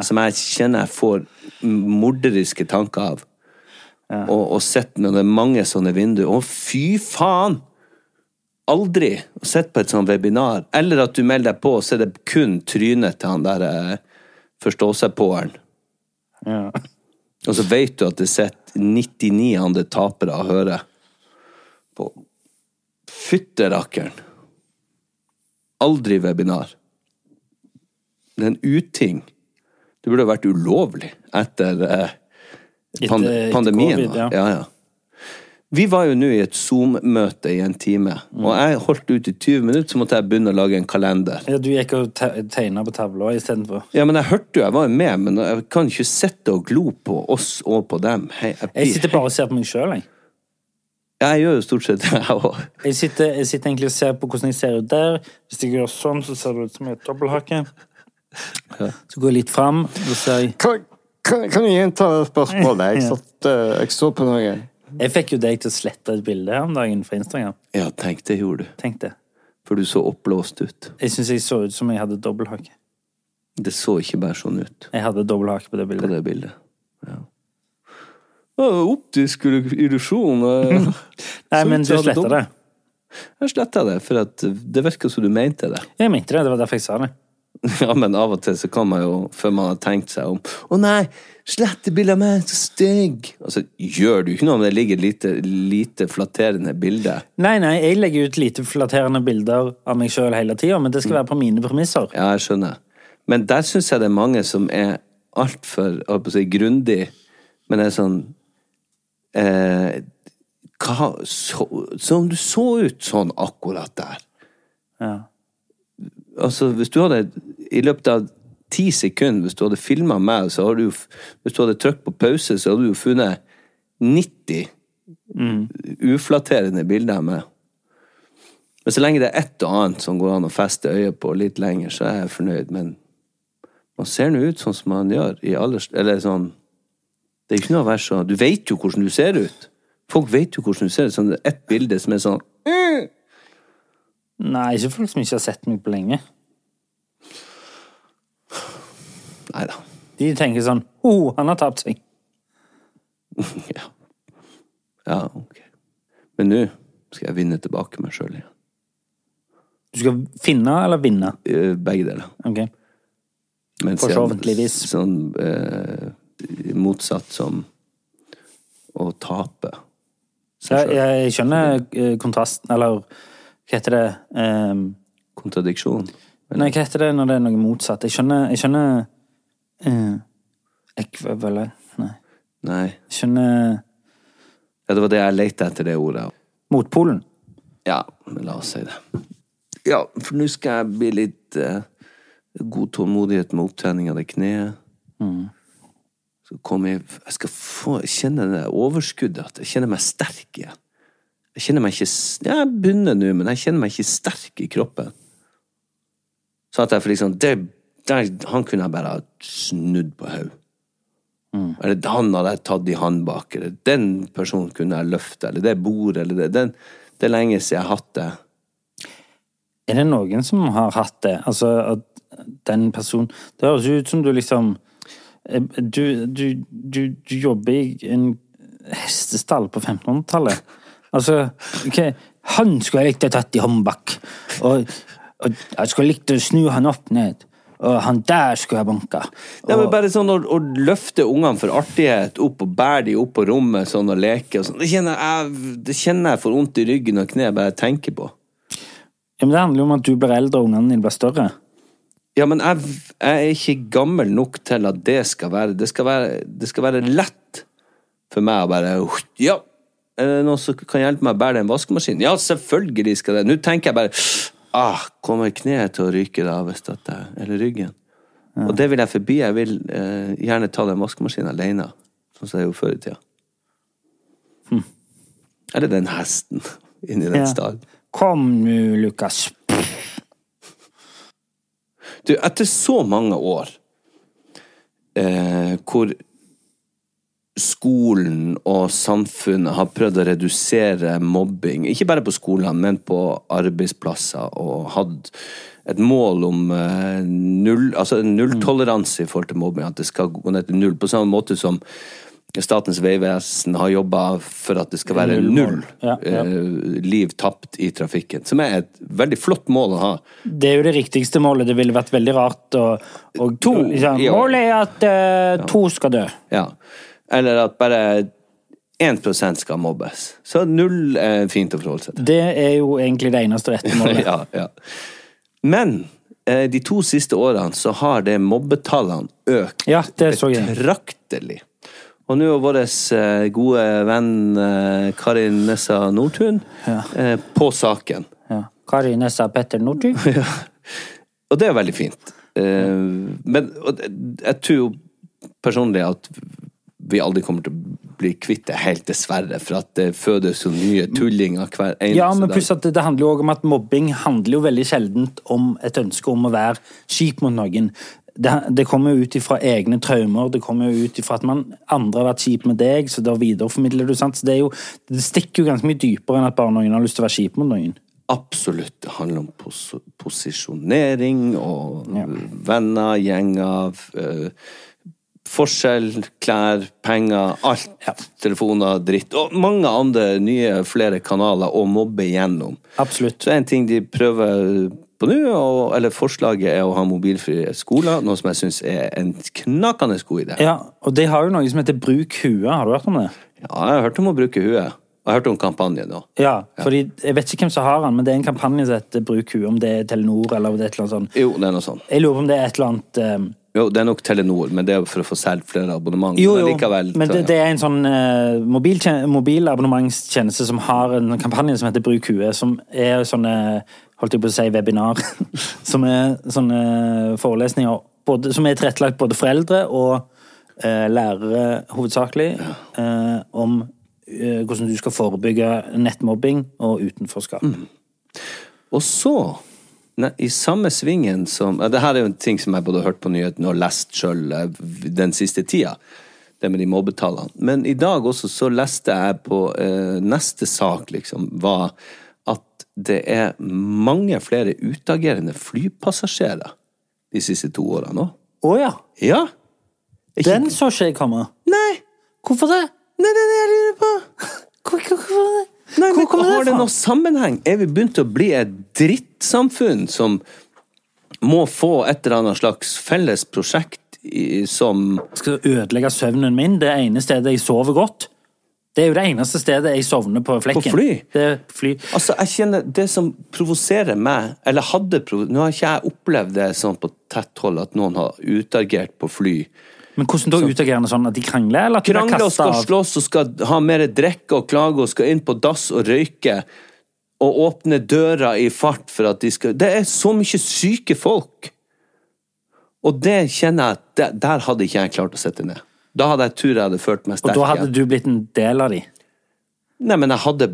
som jeg kjenner jeg får morderiske tanker av. Og, og sitter når det er mange sånne vinduer. Å, fy faen! Aldri å sitte på et sånt webinar. Eller at du melder deg på, og så er det kun trynet til han der eh, forstå-seg-på-eren. Ja. Og så vet du at det sitter 99 andre tapere og hører på. Fytterakkeren. Aldri webinar. Det er en uting. Det burde vært ulovlig etter, eh, pand etter pandemien. covid, ja. ja, ja. Vi var jo nå i et Zoom-møte i en time, Mm. og jeg holdt ut i 20 minutter, så måtte jeg begynne å lage en kalender. Ja, du gikk og te tegna på tavla istedenfor. Ja, men jeg hørte jo, jeg var jo med, men jeg kan ikke sitte og glo på oss og på dem. Hei, jeg, Jeg sitter bare og ser på meg sjøl, jeg. Jeg gjør jo stort sett det, jeg òg. Jeg sitter, egentlig og ser på hvordan jeg ser ut der. Hvis jeg gjør sånn, så ser det ut som jeg har dobbelthake. Så går jeg litt fram, og ser jeg Kan, kan, kan du gjenta det spørsmålet? Jeg, satt, eh, jeg så på noe. Jeg fikk jo deg til å slette et bilde her om dagen fra Instagram. Ja, tenk det gjorde du. Tenk det. For du så oppblåst ut. Jeg syns jeg så ut som jeg hadde dobbelthake. Det så ikke bare sånn ut Jeg hadde dobbelthake på det på det bildet. Å, optisk illusjon. eh. Nei, men du sletta det. Jeg sletta det, for det virka som du mente det. Jeg mente det, det var derfor jeg sa det. Ja, men av og til så kan man jo, før man har tenkt seg om Å nei, slette bildet av meg, så stygg! Altså, gjør du ikke noe om det ligger lite, lite flatterende bilde? Nei, nei, jeg legger ut lite flatterende bilder av meg sjøl hele tida, men det Mm. skal være på mine premisser. Ja, jeg skjønner. Men der syns jeg det er mange som er altfor si, grundig, men er sånn eh, hva, så, Som du så ut sånn akkurat der. Ja. Altså, hvis du hadde I løpet av ti sekunder, hvis du hadde filma meg, så har du Hvis du hadde trykt på pause, så hadde du jo funnet 90 uflatterende bilder av meg. Men så lenge det er ett og annet som går an å feste øyet på litt lenger, så er jeg fornøyd. Men man ser nå ut sånn som man gjør i alders... Eller sånn Det er ikke noe å være så Du vet jo hvordan du ser ut. Folk vet jo hvordan du ser ut. Sånn, det er ett bilde som er sånn Nei, ikke folk som ikke har sett meg på lenge. Nei da. De tenker sånn oh, han har tapt seg. Ja. ja, ok. Men nå skal jeg vinne tilbake meg sjøl igjen. Du skal finne eller vinne? Eh, Begge deler. Ok. Men Forhåpentligvis. Sånn eh, motsatt som å tape. Jeg, jeg skjønner eh, kontrasten, eller hva heter det um, Kontradiksjon. Nei, hva heter det når det er noe motsatt? Jeg skjønner Jeg skjønner uh, Ekvivalent Nei. Nei. Jeg skjønner Ja, det var det jeg lette etter, det ordet. Motpolen. Ja, la oss si det. Ja, for nå skal jeg bli litt uh, god tålmodighet med opptrening av det kneet. Så kommer jeg Jeg skal få kjenne det overskuddet, at jeg kjenner meg sterk igjen. Jeg kjenner meg ikke Jeg er begynner nå, men jeg kjenner meg ikke sterk i kroppen. Så at jeg for liksom det, der, Han kunne jeg bare snudd på hodet. Eller han hadde jeg tatt i håndbak, eller den personen kunne jeg løfte, eller det bordet, eller det den, Det er lenge siden jeg har hatt det. Er det noen som har hatt det? Altså at den personen Det høres ut som du liksom Du, du, du, du jobber i en hestestall på 1500-tallet. Altså, okay. han skulle jeg likt å tatt i håndbak. Og, og jeg skulle likt å snu han opp ned. Og han der skulle jeg banka. Nei, men bare sånn å, å løfte ungene for artighet opp og bære dem opp på rommet sånn og leke og sånn, det kjenner jeg, det kjenner jeg får vondt i ryggen og kneet bare jeg tenker på. Ja, men Det handler jo om at du blir eldre og ungene dine blir større. Ja, men jeg, jeg er ikke gammel nok til at det skal være Det skal være, det skal være lett for meg å bare Ja, er det noen som kan hjelpe meg å bære den vaskemaskinen? Ja, selvfølgelig skal det. Nå tenker jeg bare ah, Kommer kneet til å ryke da, hvis dette er, eller ryggen? Og det vil jeg forbi. Jeg vil eh, gjerne ta den vaskemaskinen alene, sånn som jeg gjorde før i tida. Eller den hesten inni den Ja. stallen. Kom nå, Lukas. Du, etter så mange år eh, hvor skolen og samfunnet har prøvd å redusere mobbing, ikke bare på skolene, men på arbeidsplasser, og hatt et mål om eh, null, altså nulltoleranse i forhold til mobbing, at det skal gå ned til null, på samme måte som Statens vegvesen har jobba for at det skal være null Ja, ja. eh, liv tapt i trafikken, som er et veldig flott mål å ha. Det er jo det riktigste målet. Det ville vært veldig rart å, liksom. Målet er at eh, to skal dø. Ja. Eller at bare 1% skal mobbes. Så null er fint å forholde seg til. Det er jo egentlig det eneste rette målet. ja, ja. Men eh, de to siste årene så har det mobbetallene økt Ja, betraktelig. Og nå er vår eh, gode venn eh, Karin Nessa Nordtun Ja. eh, på saken. Ja. Kari Nessa Petter Northug. Og det er veldig fint. Men jeg tror jo personlig at vi aldri kommer til å bli kvitt det helt, dessverre. For at det fødes jo nye tullinger hver eneste Ja, men pluss at det, det handler jo også om at mobbing handler jo veldig sjeldent om et ønske om å være kjip mot noen. Det, det kommer jo ut ifra egne traumer, det kommer jo ut ifra at man andre har vært kjip med deg, så da videreformidler du, sant. Så det jo Det stikker jo ganske mye dypere enn at bare noen har lyst til å være kjip mot noen. Absolutt. Det handler om pos posisjonering og venner, gjenger, øh, forskjell, klær, penger, alt. Telefoner, dritt. Og mange andre nye, flere kanaler å mobbe gjennom. Absolutt. Så en ting de prøver på nå, eller forslaget er å ha mobilfrie skoler, noe som jeg syns er en knakende god idé. Ja, og de har jo noe som heter Bruk huet, har du hørt om det? Ja, jeg har hørt om å bruke huet. Jeg har hørt om kampanjen nå. Ja, fordi jeg vet ikke hvem som har den, men det er en kampanje som heter Bruk huet, om det er Telenor eller om det er et eller annet sånt. Jo, det er noe sånt. Jeg lurer på om det er et eller annet eh, Jo, det er nok Telenor, men det er for å få solgt flere abonnement. Jo, Men jo, likevel, men det, det er en sånn uh, mobilabonnementstjeneste som har en kampanje som heter Bruk huet, som er sånne, holdt jeg på å si, webinar, som er sånne forelesninger, både, som er tilrettelagt både foreldre og uh, lærere hovedsakelig, uh, om eh, hvordan du skal forebygge nettmobbing og utenforskap. Og så, ne, i samme svingen som ja, Det her er jo en ting som jeg både har hørt på nyhetene og lest sjøl den siste tida. Det med de mobbetallene. Men i dag også så leste jeg på eh, neste sak, liksom, var at det er mange flere utagerende flypassasjerer de siste to årene òg. Å ja! Ja! Ikke- Den så ikke jeg komme. Nei! Hvorfor det? Nei, det er det jeg lurer på! Hvor, hvor, hvor, Nei, hvor men kommer Har det noen sammenheng? Er vi begynt å bli et drittsamfunn som må få et eller annet slags felles prosjekt i, som skal ødelegge søvnen min. Det ene stedet jeg sover godt. Det er jo det eneste stedet jeg sovner på flekken. På fly? Det fly. Altså, jeg kjenner Det som provoserer meg, eller hadde provosert Nå har ikke jeg opplevd det sånn på tett hold at noen har utagert på fly. Men hvordan da utagerende sånn at de krangler, eller at de Krangler og skal slåss og skal ha mer drikke og klage og skal inn på dass og røyke. Og åpne døra i fart for at de skal Det er så mye syke folk! Og det kjenner jeg at Der hadde ikke jeg klart å sitte ned. Da hadde jeg tror jeg hadde følt meg Og da hadde du blitt en del av de. Nei, men jeg hadde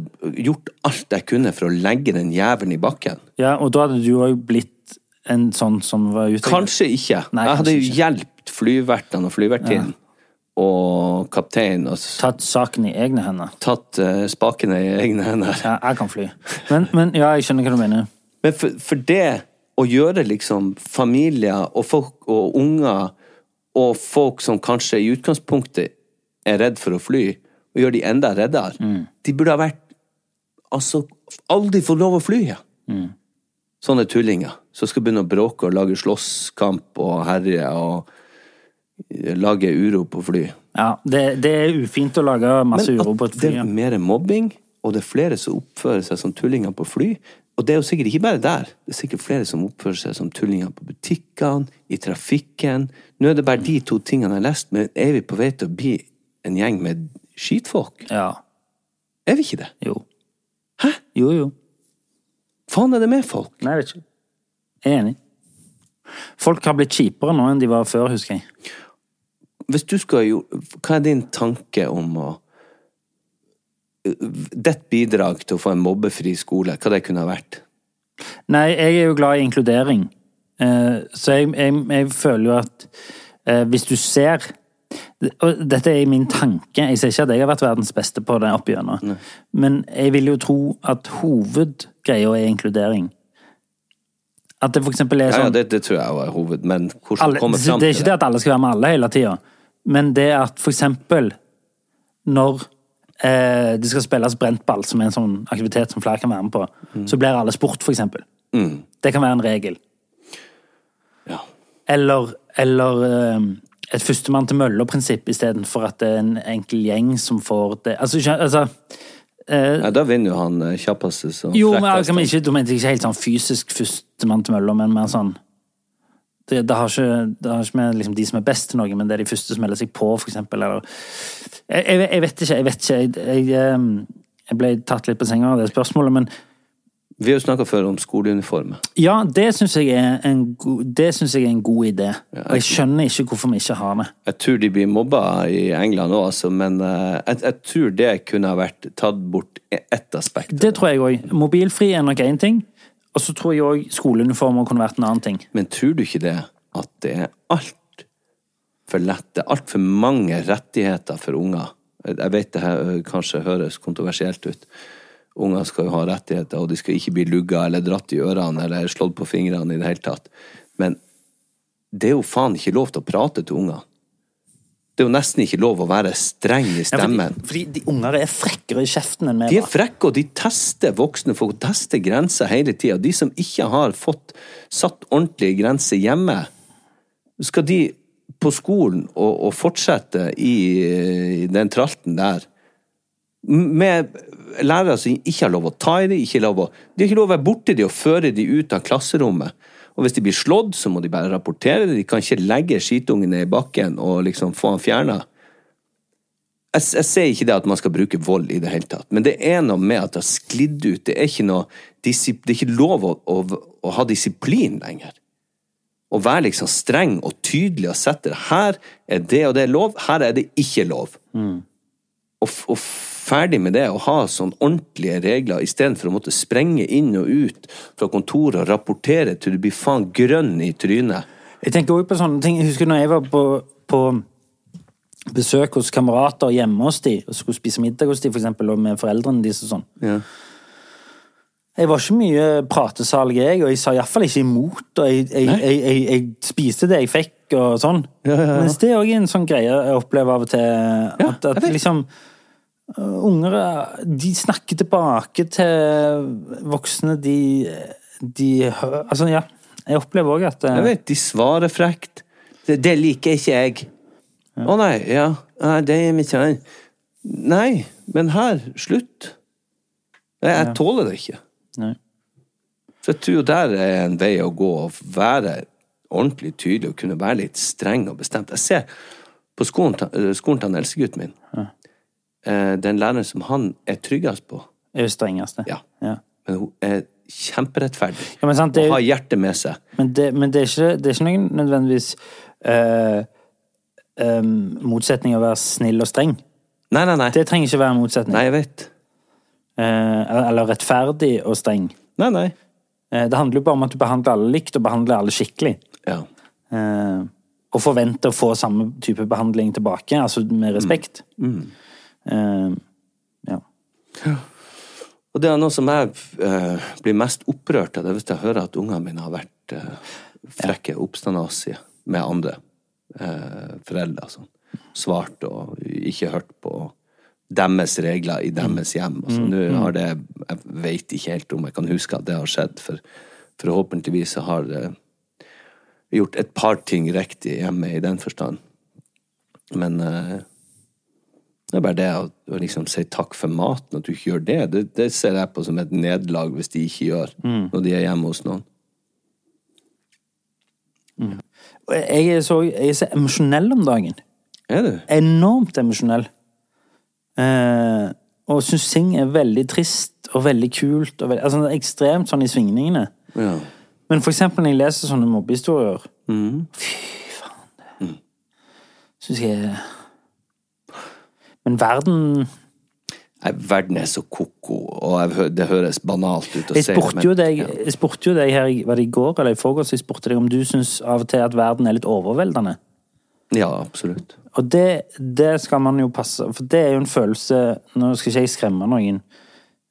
gjort alt jeg kunne for å legge den jævelen i bakken. Ja, og da hadde du òg blitt en sånn som var ute Kanskje ikke. Nei, jeg hadde jo ikke. Flyvertene og flyvertinnen og kapteinen og Tatt saken i egne hender. tatt uh, spakene i egne hender. Ja, jeg kan fly. Men, men ja, jeg skjønner hva du mener. Men for, for det å gjøre liksom familier og folk og unger og folk som kanskje i utgangspunktet er redd for å fly, og gjøre de enda reddere, de burde ha vært Altså, aldri få lov å fly, ja. Sånne tullinger som skal begynne å bråke og lage slåsskamp og herje og lage uro på fly. Ja, det, det er ufint å lage masse Men uro på et det fly. er ja. mer mobbing, og det er flere som oppfører seg som tullinger på fly. Og det er jo sikkert ikke bare der. Det er sikkert flere som oppfører seg som tullinger på butikkene, i trafikken. Nå er det bare de to tingene jeg har lest, men er vi på vei til å bli en gjeng med skitfolk? Ja. Er vi ikke det? Jo. Hæ? Jo, jo. Faen er det med folk? Nei, jeg vet ikke. Jeg er enig. Folk har blitt kjipere nå enn de var før, husker jeg. Hvis du skal jo Hva er din tanke om å Ditt bidrag til å få en mobbefri skole, hva det kunne ha vært? Nei, jeg er jo glad i inkludering. Eh, Så jeg, jeg, jeg føler jo at eh, hvis du ser og dette er min tanke, jeg sier ikke at jeg har vært verdens beste på det opp igjennom, men jeg vil jo tro at hovedgreia er inkludering. At det for eksempel er sånn ja, det, det tror jeg var hoved, men hvordan alle, til det Det er ikke det at alle skal være med alle hele tida, men det at for eksempel når eh, det skal spilles brentball, som er en sånn aktivitet som flere kan være med på, så blir alle sport, for eksempel. Mm. Det kan være en regel. Ja. Eller, eller eh, et førstemann til mølla-prinsipp istedenfor at det er en enkel gjeng som får det Altså, altså eh, Ja, da vinner jo han eh, kjappeste som Jo, men altså, men ikke, du mente ikke helt sånn fysisk førstemann til mølla, men mer sånn det, det, har ikke, det har ikke med liksom, de som er best til noe, men det er de første som melder seg på, eksempel. Eller, jeg, jeg, jeg vet ikke, jeg vet ikke. Jeg, jeg, eh, jeg ble tatt litt på senga av det spørsmålet, men Vi har jo snakka før om skoleuniformer. ja, det syns jeg, er en god idé. Og jeg skjønner ikke hvorfor vi ikke har det. Jeg tror de blir mobba i England òg, altså, men eh, jeg, jeg tror det kunne ha vært tatt bort e- ett aspekt. Det tror jeg òg. Mobilfri er nok én ting. Og så tror jeg òg skoleuniformer kunne vært en annen ting. Men tror du ikke det at det er altfor lett, det er altfor mange rettigheter for unger? Jeg vet det her kanskje høres kontroversielt ut. Unger skal jo ha rettigheter, og de skal ikke bli lugga eller dratt i ørene eller slått på fingrene i det hele tatt. Men det er jo faen ikke lov til å prate til unger. Det er jo nesten ikke lov å være streng i stemmen. fordi, fordi de unger er frekkere i kjeften enn meg. De er frekke, og de tester voksne folk, tester grenser hele tida. De som ikke har fått satt ordentlige grenser hjemme, skal de på skolen og, og fortsette i, i den tralten der med lærere som ikke har lov å ta i dem, ikke lov å, de har ikke lov å være borti dem og føre dem ut av klasserommet. Og hvis de blir slått, så må de bare rapportere det. De kan ikke legge skitungen ned i bakken og liksom få han fjerna. Jeg, jeg sier ikke det at man skal bruke vold i det hele tatt, men det er noe med at det har sklidd ut. Det er ikke, noe, det er ikke lov å, å, å ha disiplin lenger. Å være liksom streng og tydelig og sette det. Her er det og det lov, her er det ikke lov. Og, og ferdig med det, å ha sånn ordentlige regler istedenfor å måtte sprenge inn og ut fra kontoret og rapportere til du blir faen grønn i trynet. Jeg tenker også på sånne ting. Jeg husker når jeg var på, på besøk hos kamerater hjemme hos de, og skulle spise middag hos de, for eksempel, og med foreldrene deres og sånn. Ja. Jeg var ikke mye pratesalig, jeg, og jeg sa iallfall ikke imot. Og jeg, jeg, jeg, jeg, spiste det jeg fikk, og sånn. Ja, ja. Mens det er òg en sånn greie jeg opplever av og til. at, at liksom Unger uh, de snakker tilbake til voksne de, de Altså, ja. Jeg opplever òg at uh, Jeg vet, de svarer frekt. Det, det liker ikke jeg. Å nei, ja. Nei, det er mitt kjære. Nei, men her, slutt. Jeg, jeg tåler det ikke. Nei. Så jeg tror der er en vei å gå, å være ordentlig tydelig og kunne være litt streng og bestemt. Jeg ser på skolen, eh, skolen til han eldstegutten min, eh, den læreren som han er tryggest på, er jo strengeste. Ja. Ja. men hun er kjemperettferdig Ja, men sant, det, og har hjertet med seg. men det, men det, er ikke, det er ikke noen nødvendigvis uh, um, motsetning å være snill og streng. Nei, nei, nei. Det trenger ikke være en motsetning. Nei, jeg vet. Uh, eller rettferdig og streng. Nei, nei. Uh, det handler jo bare om at du behandler alle likt, og behandler alle skikkelig. Ja. Eh, og forventer å få samme type behandling tilbake, altså med respekt. Mm. Eh, ja. Og det er noe som jeg eh, blir mest opprørt av, det er hvis jeg hører at ungene mine har vært eh, frekke oppstandasige med andre eh, foreldre. Sånn. Svart og ikke hørt på deres regler i deres hjem. Altså, Mm, Nå mm. har det Jeg vet ikke helt om jeg kan huske at det har skjedd, for forhåpentligvis har det gjort et par ting riktig hjemme i den forstand. Men eh, det er bare det å, å liksom si takk for maten, at du ikke gjør det. Det, det ser jeg på som et nederlag hvis de ikke gjør Mm. når de er hjemme hos noen. Mm. Jeg er så, jeg er så emosjonell om dagen. Er du? Enormt emosjonell. Eh, og syns ting er veldig trist og veldig kult. Og veldig, altså ekstremt sånn i svingningene. Ja. Men for eksempel når jeg leser sånne mobbehistorier mm. Fy faen, det syns jeg Men verden Nei, verden er så ko-ko, og hø- det høres banalt ut å Jeg si men- jo deg, jeg spurte jo deg her var det i går eller i forgårs jeg spurte deg om du syns av og til at verden er litt overveldende. Ja, absolutt. Og det, det skal man jo passe For det er jo en følelse Nå skal ikke jeg skremme noen,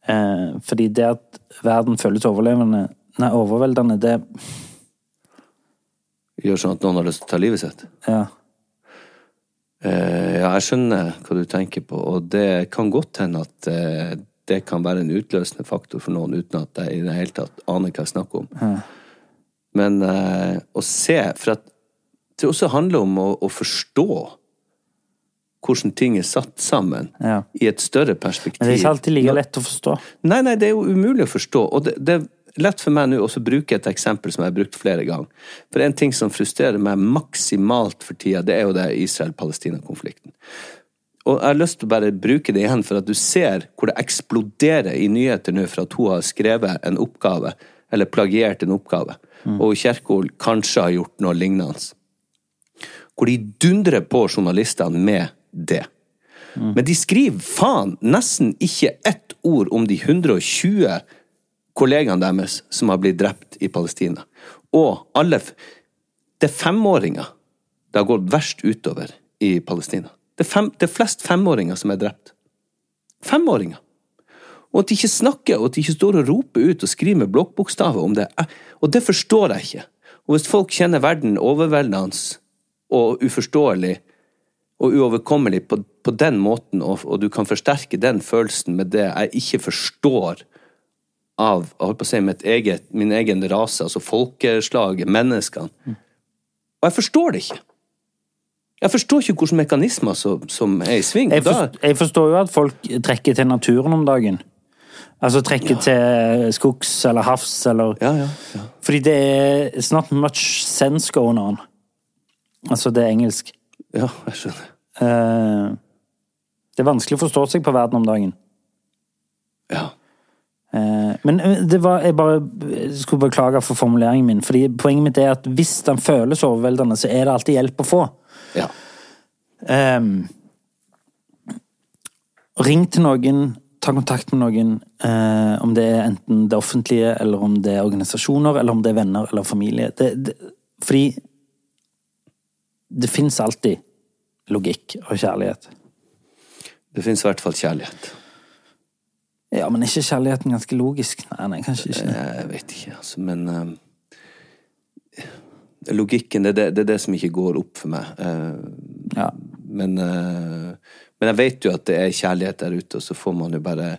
eh, fordi det at verden føles overlevende Nei, overveldende, det Gjør sånn at noen har lyst til å ta livet sitt. Ja. Eh, ja, jeg skjønner hva du tenker på, og det kan godt hende at eh, det kan være en utløsende faktor for noen, uten at jeg i det hele tatt aner hva jeg snakker om. Ja. Men eh, å se For at det også handler om å, å forstå hvordan ting er satt sammen Ja. i et større perspektiv. Men det er ikke alltid like lett å forstå. Nei, nei, det er jo umulig å forstå. Og det, det lett for meg nå å bruke et eksempel som jeg har brukt flere ganger. For en ting som frustrerer meg maksimalt for tida, det er jo det Israel-Palestina-konflikten. Og jeg har lyst til å bare bruke det igjen, for at du ser hvor det eksploderer i nyheter nå for at hun har skrevet en oppgave, eller plagiert en oppgave, og Kjerkol kanskje har gjort noe lignende. Hvor de dundrer på journalistene med det. Men de skriver faen nesten ikke ett ord om de 120 kollegaene deres som har blitt drept i Palestina. Og alle Det er femåringer det har gått verst utover i Palestina. Det er, fem, det er flest femåringer som er drept. Femåringer! Og at de ikke snakker, og at de ikke står og roper ut og skriver med blokkbokstaver om det. Eh, Og det forstår jeg ikke. Og hvis folk kjenner verden overveldende og uforståelig og uoverkommelig på, på den måten, og, og du kan forsterke den følelsen med det jeg ikke forstår av holdt på å si, mitt eget, min egen rase, altså folkeslaget, menneskene. Og jeg forstår det ikke. Jeg forstår ikke hvilke mekanismer som, som er i sving. Jeg, forstår, jeg forstår jo at folk trekker til naturen om dagen. Altså trekker til skogs eller havs eller Fordi det er It's not much sense going on. Altså, det er engelsk. Ja, jeg skjønner. Uh, det er vanskelig å forstå seg på verden om dagen. Ja. Eh, men eh, det var Jeg bare jeg skulle beklage for formuleringen min. Fordi Poenget mitt er at hvis den føles overveldende, så er det alltid hjelp å få. Ja. Um, ring til noen, ta kontakt med noen. Uh, om det er enten det offentlige, eller om det er organisasjoner, eller om det er venner eller familie. Det, det, fordi det fins alltid logikk og kjærlighet. Det finnes i hvert fall kjærlighet. Ja, men ikke kjærligheten ganske logisk? Nei, nei, kanskje ikke. Jeg vet ikke, altså, men uh, Logikken, det det, det er det som ikke går opp for meg. Ja. men, uh, men jeg vet jo at det er kjærlighet der ute, og så får man jo bare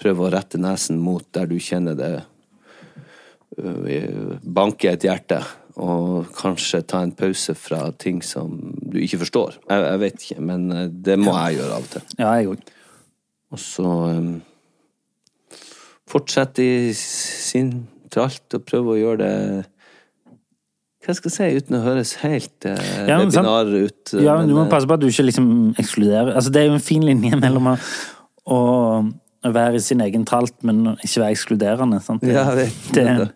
prøve å rette nesen mot der du kjenner det eh, banke et hjerte, og kanskje ta en pause fra ting som du ikke forstår. Jeg, jeg vet ikke, men eh, det må jeg gjøre av og til. Ja, jeg òg. Og så um, fortsette i sin tralt og prøve å gjøre det Hva skal jeg si, uten å høres helt uh, Ja, webinar ut. Ja, men du må eh, passe på at du ikke liksom ekskluderer. Altså, det er jo en fin linje mellom å å være i sin egen tralt, men ikke være ekskluderende. Sant? Ja, jeg vet det. det.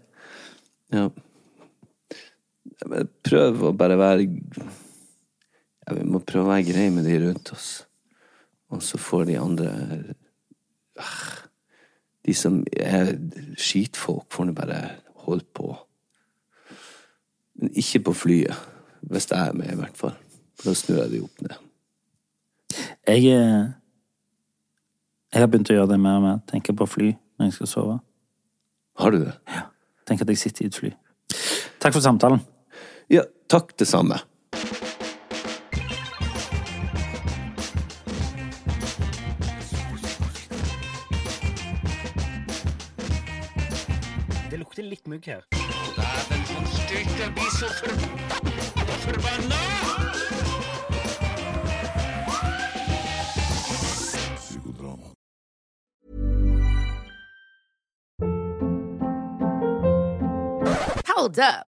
Ja. Prøv å bare være ja, Vi må prøve å være greie med de rundt oss. Og så får de andre ah, De som er skitfolk, får nå bare holde på. Men ikke på flyet. Hvis jeg er med, i hvert fall. For da snur jeg de opp ned. Jeg, eh, jeg har begynt å gjøre det mer og mer. Tenke på fly. når jeg skal sove. Har du det? Ja. Tenk at jeg sitter i et fly. Takk for samtalen. Ja, takk det samme. Her. Dæven, sånn stygt. Jeg blir så forb forbanna! Hold up.